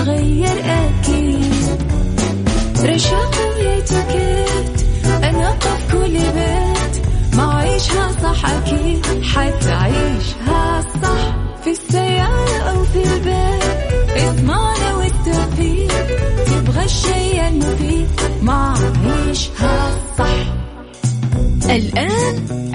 راح تتغير أكيد. رشاق ويتوكيت أنا في كل بيت. ما عيشها صح أكيد. حتعيشها صح في السيارة أو في البيت. اسمعنا والتوفيق. تبغى الشيء المفيد. ما عيشها صح. الآن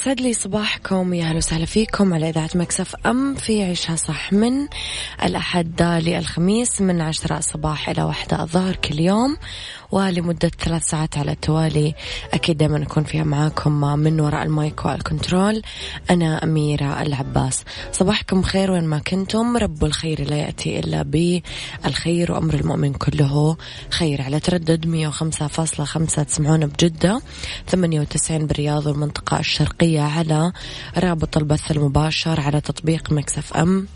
يسعد لي صباحكم يا أهلا وسهلا فيكم على إذاعة Mix FM في عيشها صح من الأحد للخميس من عشرة الصباح إلى واحدة الظهر كل يوم. ولمدة ثلاث ساعات على التوالي. أكيد دائما أكون فيها معاكم من وراء ال mic وال control. أنا أميرة العباس. صباحكم خير وين ما كنتم. رب الخير لا يأتي إلا بالخير وأمر المؤمن كله خير. على تردد 105.5 تسمعون بجدة. 98 بالرياض والمنطقة الشرقية على رابط البث المباشر على تطبيق Mix FM.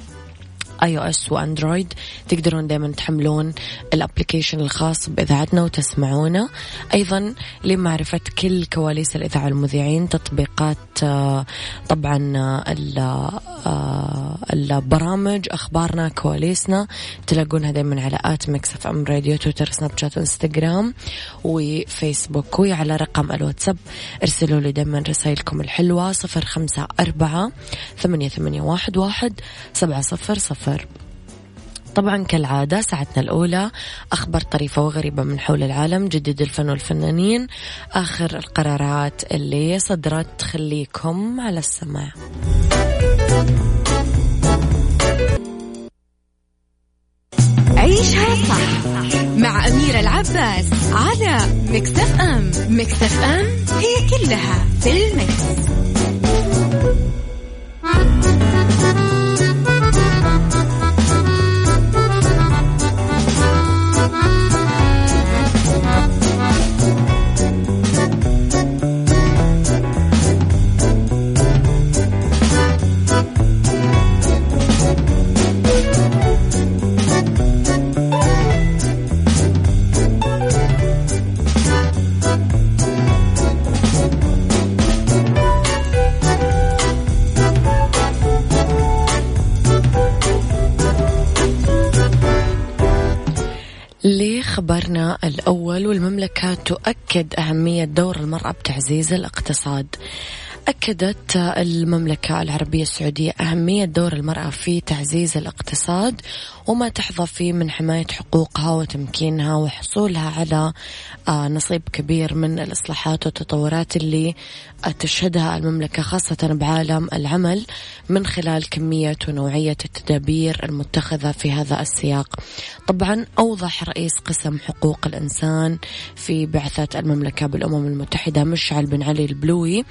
iOS و Android تقدرون دائما تحملون ال application الخاص بإذاعتنا وتسمعونا. أيضا لمعرفة كل كواليس الإذاعة والمذيعين تطبيقات آه، طبعا آه، آه، البرامج أخبارنا كواليسنا. تلاقونها دائما على at Mix FM Radio تويتر سناب شات إنستغرام وفيسبوك. وعلى رقم الواتساب ارسلوا لي دائما رسائلكم الحلوة صفر خمسة أربعة ثمانية ثمانية واحد واحد سبعة صفر صفر. صفر طبعا كالعادة ساعتنا الأولى أخبار طريفة وغريبة من حول العالم جديد الفن والفنانين آخر القرارات اللي صدرت خليكم على السماع عيشها صح مع أميرة العباس على مكتف أم مكتف أم هي كلها في المكس. الأول والمملكة تؤكد أهمية دور المرأة بتعزيز الاقتصاد. أكدت المملكة العربية السعودية أهمية دور المرأة في تعزيز الاقتصاد وما تحظى فيه من حماية حقوقها وتمكينها وحصولها على آه، نصيب كبير من الإصلاحات والتطورات اللي تشهدها المملكة خاصة بعالم العمل من خلال كمية ونوعية التدابير المتخذة في هذا السياق. طبعا أوضح رئيس قسم حقوق الإنسان في بعثة المملكة بالأمم المتحدة مشعل بن علي البلوي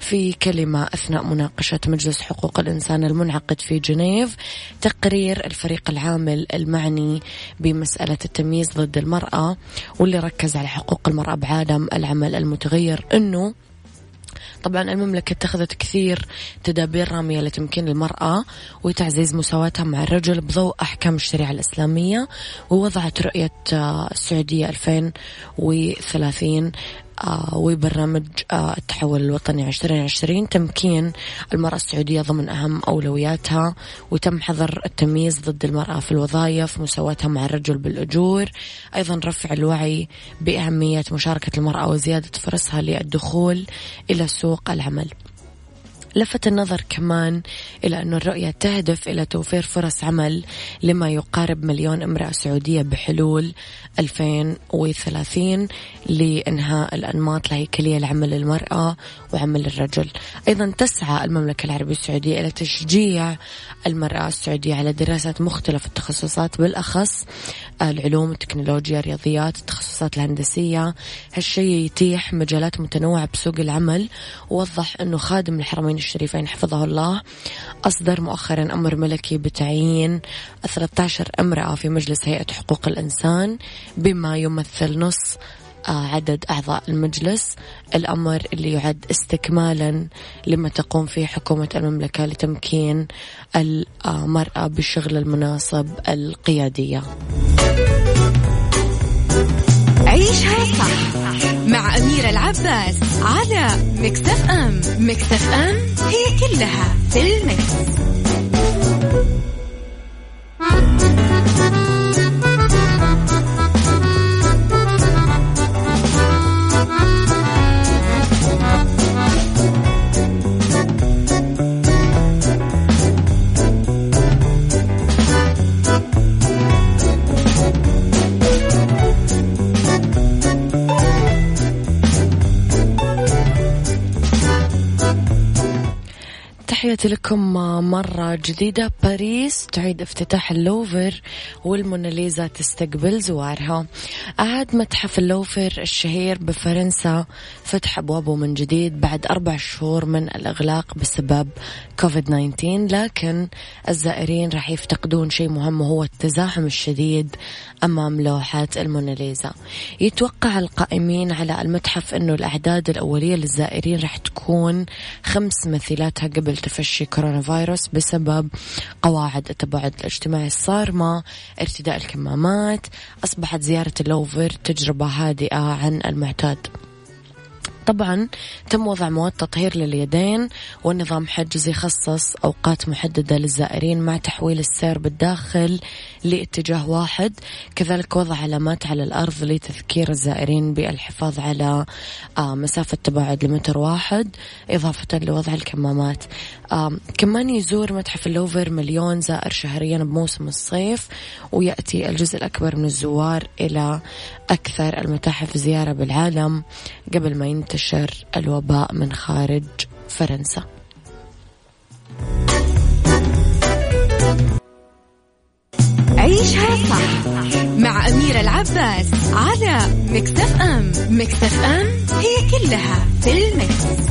في كلمة أثناء مناقشة مجلس حقوق الإنسان المنعقد في جنيف تقرير الفريق العامل المعني بمسألة التمييز ضد المرأة واللي ركز على حقوق المرأة بعالم العمل المتغير أنه طبعا المملكة اتخذت كثير تدابير رامية لتمكين المرأة وتعزيز مساواتها مع الرجل بضوء أحكام الشريعة الإسلامية ووضعت رؤية السعودية 2030 آه، وبرنامج آه، التحول الوطني عشرين عشرين. تمكين المرأة السعودية ضمن أهم أولوياتها وتم حظر التمييز ضد المرأة في الوظائف مساواتها مع الرجل بالأجور. أيضا رفع الوعي بأهمية مشاركة المرأة وزيادة فرصها للدخول إلى سوق العمل. لفت النظر كمان إلى أن الرؤية تهدف إلى توفير فرص عمل لما يقارب مليون امرأة سعودية بحلول 2030 لإنهاء الأنماط الهيكلية لعمل المرأة وعمل الرجل. أيضا تسعى المملكة العربية السعودية إلى تشجيع المرأة السعودية على دراسة مختلف التخصصات بالأخص العلوم التكنولوجيا الرياضيات التخصصات الهندسية. هالشيء يتيح مجالات متنوعة بسوق العمل ووضح أنه خادم الحرمين الشريفين حفظه الله. أصدر مؤخرا أمر ملكي بتعيين 13 امرأة في مجلس هيئة حقوق الإنسان بما يمثل نص آه، عدد أعضاء المجلس. الأمر اللي يعد استكمالا لما تقوم فيه حكومة المملكة لتمكين المرأة بالشغل المناصب القيادية. عيشها صح مع أميرة العباس على مكتف أم مكتف أم هي كلها في المكس. تحياتي لكم مرة جديدة باريس تعيد افتتاح اللوفر والموناليزا تستقبل زوارها. أعاد متحف اللوفر الشهير بفرنسا فتح أبوابه من جديد بعد أربع شهور من الإغلاق بسبب كوفيد 19 لكن الزائرين راح يفتقدون شيء مهم وهو التزاحم الشديد أمام لوحة الموناليزا. يتوقع القائمين على المتحف أنه الأعداد الأولية للزائرين راح تكون خمس مثيلاتها قبل تفشي كورونا فيروس بسبب قواعد التباعد الاجتماعي. الصارمة ارتداء الكمامات أصبحت زيارة اللوفر تجربة هادئة عن المعتاد. طبعا تم وضع مواد تطهير لليدين والنظام حجز يخصص أوقات محددة للزائرين مع تحويل السير بالداخل لاتجاه واحد. كذلك وضع علامات على الأرض لتذكير الزائرين بالحفاظ على آه، مسافة تباعد لمتر واحد إضافة لوضع الكمامات. كمان يزور متحف اللوفر مليون زائر شهريا بموسم الصيف ويأتي الجزء الأكبر من الزوار إلى أكثر المتاحف زيارة بالعالم قبل ما ينتشر الوباء من خارج فرنسا عيشها صح مع أميرة العباس على مكتف أم مكتف أم هي كلها في المكس.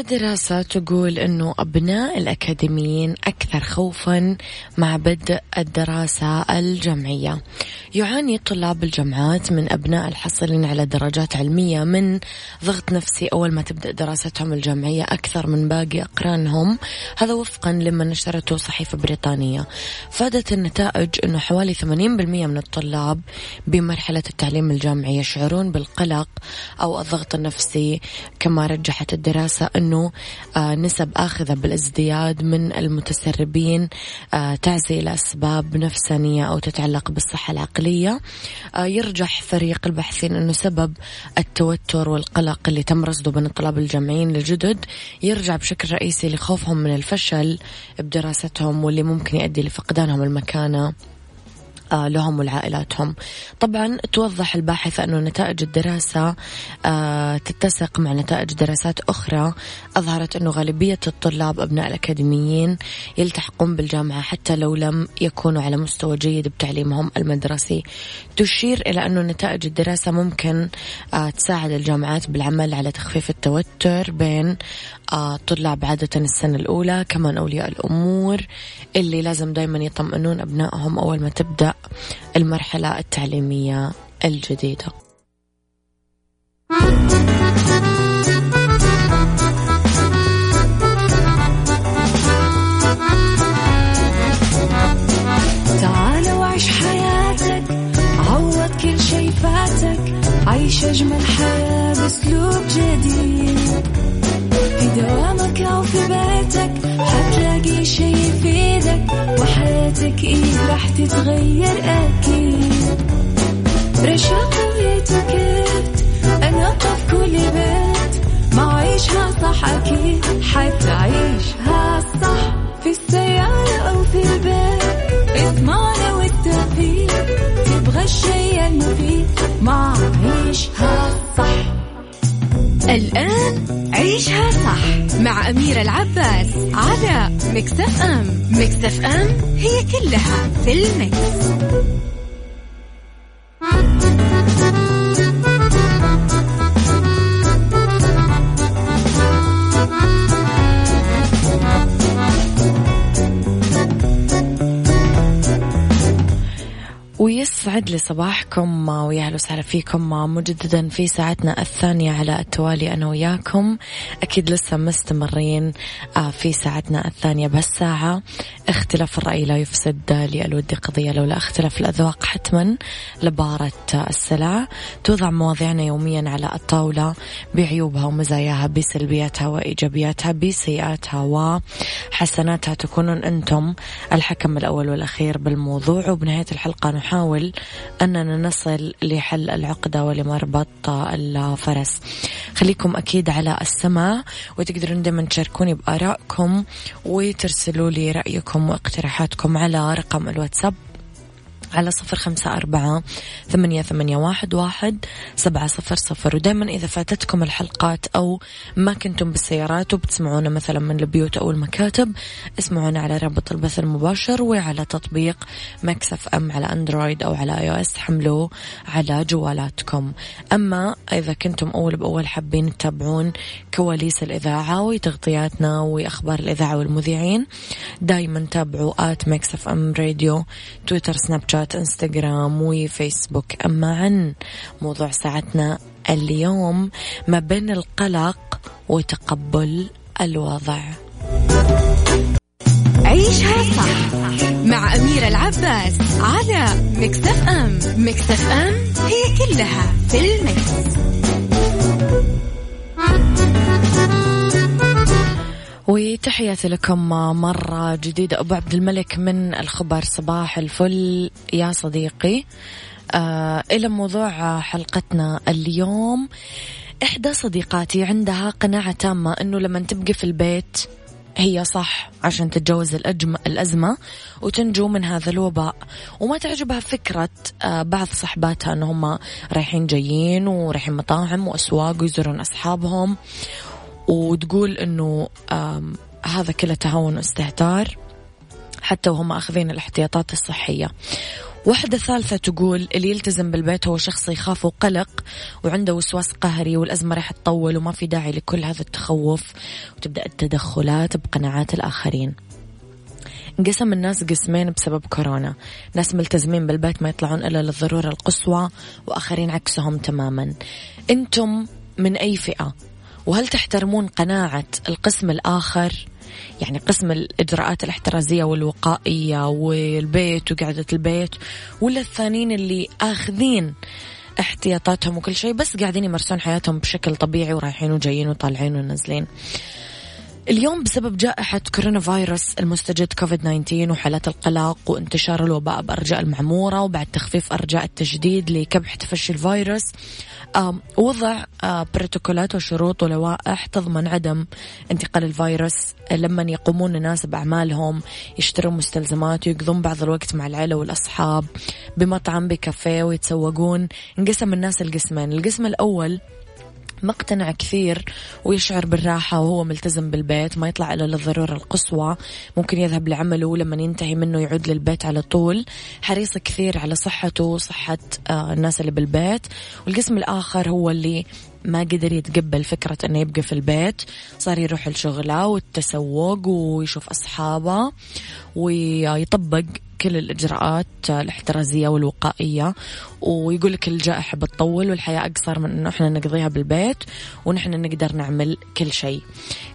دراسة تقول أنه أبناء الأكاديميين أكثر خوفا مع بدء الدراسة الجامعية. يعاني طلاب الجامعات من أبناء الحاصلين على درجات علمية من ضغط نفسي أول ما تبدأ دراستهم الجامعية أكثر من باقي أقرانهم. هذا وفقا لما نشرته صحيفة بريطانية. فادت النتائج أنه حوالي 80% من الطلاب بمرحلة التعليم الجامعي يشعرون بالقلق أو الضغط النفسي كما رجحت الدراسة أنه آه، نسب آخذة بالازدياد من المتسربين آه، تعزي إلى أسباب نفسانية أو تتعلق بالصحة العقلية. آه، يرجح فريق الباحثين أنه سبب التوتر والقلق اللي تم رصده بين الطلاب الجامعيين الجدد يرجع بشكل رئيسي لخوفهم من الفشل بدراستهم واللي ممكن يؤدي لفقدانهم المكانة. لهم ولعائلاتهم. طبعا توضح الباحثة أنه نتائج الدراسة آه، تتسق مع نتائج دراسات أخرى. أظهرت أنه غالبية الطلاب أبناء الأكاديميين يلتحقون بالجامعة حتى لو لم يكونوا على مستوى جيد بتعليمهم المدرسي. تشير إلى أنه نتائج الدراسة ممكن آه، تساعد الجامعات بالعمل على تخفيف التوتر بين طلاب عادة السنة الأولى كمان أولياء الأمور اللي لازم دايما يطمئنون أبنائهم أول ما تبدأ المرحلة التعليمية الجديدة. تتغير أكيد. رشاق ويتوكيت أنا في كل بيت. ما عيشها صح أكيد حتعيشها صح. في السيارة أو في البيت إضمعنا والتوفيق. تبغى الشيء المفيد ما عيشها صح. الآن عيشها صح مع أميرة العباس على مكتف أم مكتف أم هي كلها في المكس. ويسعد لي صباحكم ويا أهلا وسهلا فيكم مجددا في ساعتنا الثانية على التوالي أنا وياكم. أكيد لسه مستمرين آه، في ساعتنا الثانية بهالساعة. اختلاف الرأي لا يفسد للود قضية لولا اختلاف الأذواق حتما. لبارة السلع توضع مواضيعنا يوميا على الطاولة بعيوبها ومزاياها بسلبياتها وإيجابياتها بسيئاتها وحسناتها. تكونون أنتم الحكم الأول والأخير بالموضوع. وبنهاية الحلقة نحاول أننا نصل لحل العقدة ولمربط الفرس. خليكم أكيد على السماع وتقدرون دائما تشاركوني بآرائكم وترسلوا لي رأيكم واقتراحاتكم على رقم الواتساب على صفر خمسة أربعة ثمانية, ثمانية واحد, واحد سبعة صفر صفر. ودائما إذا فاتتكم الحلقات أو ما كنتم بالسيارات وبتسمعونا مثلا من البيوت أو المكاتب اسمعونا على رابط البث المباشر وعلى تطبيق Mix FM على Android أو على iOS حملوه على جوالاتكم. أما إذا كنتم أول بأول حابين تتابعون كواليس الإذاعة وتغطياتنا وأخبار الإذاعة والمذيعين دايما تابعوا at Mix FM Radio تويتر سناب شات صفحات انستغرام وفيسبوك. أما عن موضوع ساعتنا اليوم ما بين القلق وتقبل الوضع. عيشها صح مع أميرة العباس على مكتف أم. مكتف أم هي كلها في المكس. وتحياتي لكم مرة جديدة. أبو عبد الملك من الخبر صباح الفل. يا صديقي آه إلى موضوع حلقتنا اليوم. إحدى صديقاتي عندها قناعة تامة أنه لما تبقي في البيت هي صح عشان تتجاوز الأجم... الأزمة وتنجو من هذا الوباء. وما تعجبها فكرة آه، بعض صحباتها أنهم رايحين جايين ورايحين مطاعم وأسواق ويزورون أصحابهم. وتقول إنه هذا كله تهاون واستهتار حتى وهم أخذين الاحتياطات الصحية. واحدة ثالثة تقول اللي يلتزم بالبيت هو شخص يخاف وقلق وعنده وسواس قهري والأزمة راح تطول وما في داعي لكل هذا التخوف. وتبدأ التدخلات بقناعات الآخرين. انقسم الناس قسمين بسبب كورونا. ناس ملتزمين بالبيت ما يطلعون إلا للضرورة القصوى وآخرين عكسهم تماما. أنتم من أي فئة؟ وهل تحترمون قناعة القسم الآخر؟ يعني قسم الإجراءات الاحترازية والوقائية والبيت وقعدة البيت ولا الثانيين اللي آخذين احتياطاتهم وكل شيء بس قاعدين يمارسون حياتهم بشكل طبيعي ورايحين وجايين وطالعين ونازلين؟ اليوم بسبب جائحة كورونا فيروس المستجد كوفيد 19 وحالات القلق وانتشار الوباء بأرجاء المعمورة وبعد تخفيف أرجاء التجديد لكبح تفشي الفيروس وضع بروتوكولات وشروط ولوائح تضمن عدم انتقال الفيروس. لما يقومون الناس بأعمالهم يشترون مستلزمات ويقضون بعض الوقت مع العيلة والأصحاب بمطعم بكافيه ويتسوقون. انقسم الناس القسمين القسم الأول مقتنع كثير ويشعر بالراحة وهو ملتزم بالبيت ما يطلع إلا للضرورة القصوى. ممكن يذهب لعمله لما ينتهي منه يعود للبيت على طول. حريص كثير على صحته وصحة آه، الناس اللي بالبيت. والقسم الآخر هو اللي ما قدر يتقبل فكرة أنه يبقى في البيت. صار يروح لشغله والتسوق ويشوف أصحابه. ويطبق كل الإجراءات الاحترازية والوقائية ويقول لك الجائحة بتطول والحياة أقصر من إنه إحنا نقضيها بالبيت ونحن نقدر نعمل كل شيء.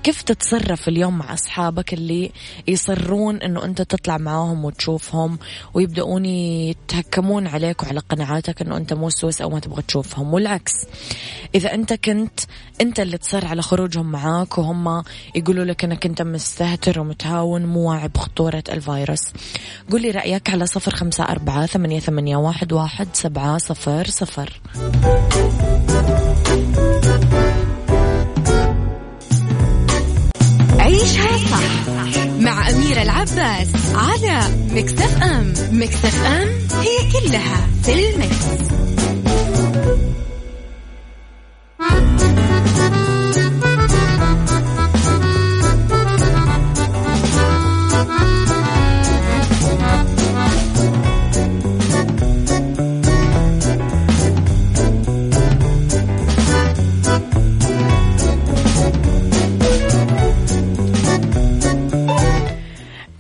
كيف تتصرف اليوم مع أصحابك اللي يصرون إنه أنت تطلع معاهم وتشوفهم ويبدأون يتهكمون عليك وعلى قناعاتك إنه أنت مو سوس أو ما تبغى تشوفهم؟ والعكس إذا أنت كنت أنت اللي تصر على خروجهم معاك وهم يقولوا لك إنك أنت مستهتر ومتهاون مو واعي بخطورة الفيروس. قولي رأيك على صفر خمسة أربعة ثمانية, ثمانية واحد, واحد سبعة صفر صفر. عيشها صح مع أميرة العباس على مكتف أم. مكتف أم هي كلها في المكس.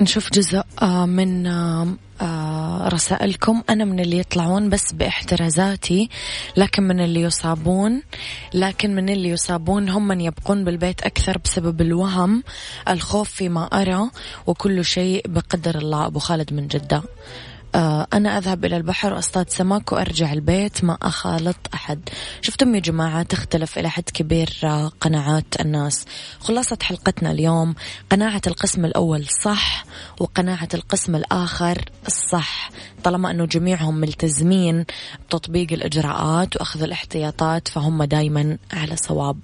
نشوف جزء آه، من آه، آه، رسائلكم. أنا من اللي يطلعون بس بإحترازاتي لكن من اللي يصابون لكن من اللي يصابون هم من يبقون بالبيت أكثر بسبب الوهم الخوف فيما أرى وكل شيء بقدر الله. أبو خالد من جدة. أنا أذهب إلى البحر وأصطاد سمك وأرجع البيت ما أخالط أحد. شفتم يا جماعة تختلف إلى حد كبير آه، قناعات الناس. خلاصة حلقتنا اليوم قناعة القسم الأول صح وقناعة القسم الآخر الصح. طالما أنه جميعهم ملتزمين بتطبيق الإجراءات وأخذ الاحتياطات فهم دايما على صواب.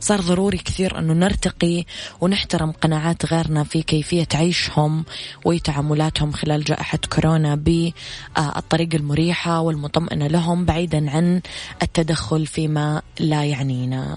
صار ضروري كثير أنه نرتقي ونحترم قناعات غيرنا في كيفية عيشهم وتعاملاتهم خلال جائحة كورونا بالطريقة المريحة والمطمئنة لهم بعيدا عن التدخل فيما لا يعنينا.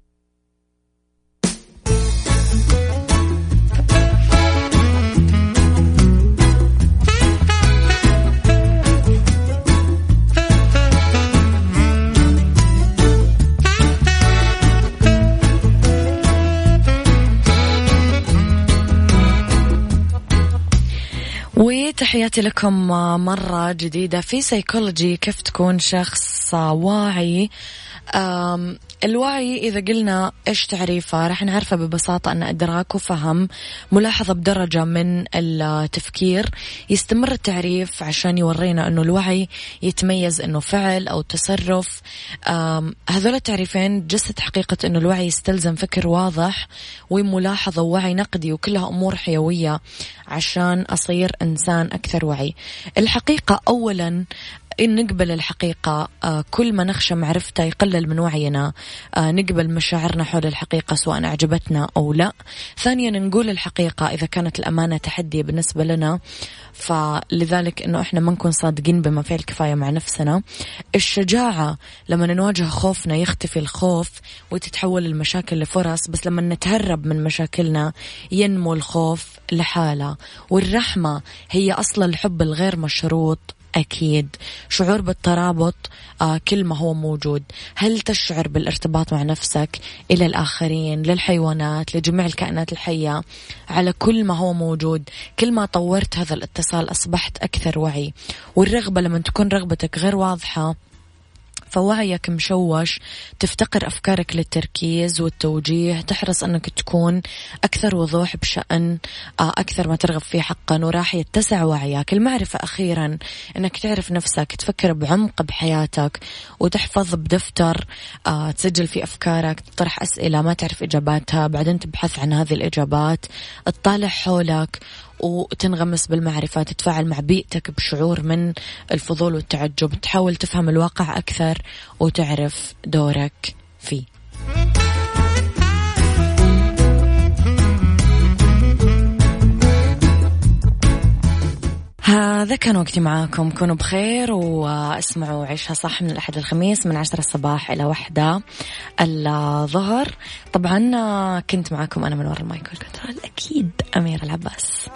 تحياتي لكم مرة جديدة. في سيكولوجي كيف تكون شخص واعي الوعي إذا قلنا إيش تعريفه راح نعرفه ببساطة أن إدراك وفهم ملاحظة بدرجة من التفكير. يستمر التعريف عشان يورينا أنه الوعي يتميز أنه فعل أو تصرف. هذول التعريفين جسد حقيقة أنه الوعي يستلزم فكر واضح وملاحظة ووعي نقدي وكلها أمور حيوية عشان أصير إنسان أكثر وعي. الحقيقة أولا إن نقبل الحقيقة آه، كل ما نخشى معرفته يقلل من وعينا آه، نقبل مشاعرنا حول الحقيقة سواء أعجبتنا أو لا. ثانيا نقول الحقيقة إذا كانت الأمانة تحدي بالنسبة لنا فلذلك أنه إحنا ما نكون صادقين بما فيه الكفاية مع نفسنا. الشجاعة لما نواجه خوفنا يختفي الخوف وتتحول المشاكل لفرص بس لما نتهرب من مشاكلنا ينمو الخوف لحالة. والرحمة هي أصل الحب الغير مشروط. أكيد. شعور بالترابط آه كل ما هو موجود. هل تشعر بالارتباط مع نفسك إلى الآخرين للحيوانات لجميع الكائنات الحية؟ على كل ما هو موجود كل ما طورت هذا الاتصال أصبحت أكثر وعي. والرغبة لما تكون رغبتك غير واضحة فوعيك مشوش تفتقر أفكارك للتركيز والتوجيه تحرص أنك تكون أكثر وضوح بشأن آه، أكثر ما ترغب فيه حقا وراح يتسع وعيك المعرفة أخيرا أنك تعرف نفسك تفكر بعمق بحياتك وتحفظ بدفتر آه، تسجل فيه أفكارك تطرح أسئلة ما تعرف إجاباتها بعدين تبحث عن هذه الإجابات تطالع حولك وتنغمس بالمعرفة تتفاعل مع بيئتك بشعور من الفضول والتعجب تحاول تفهم الواقع أكثر وتعرف دورك فيه. هذا كان وقتي معاكم. كونوا بخير واسمعوا عيشها صح من الأحد الخميس من عشرة الصباح إلى واحدة الظهر. طبعا كنت معاكم أنا من وراء المايكل كنترول أكيد أمير العباس.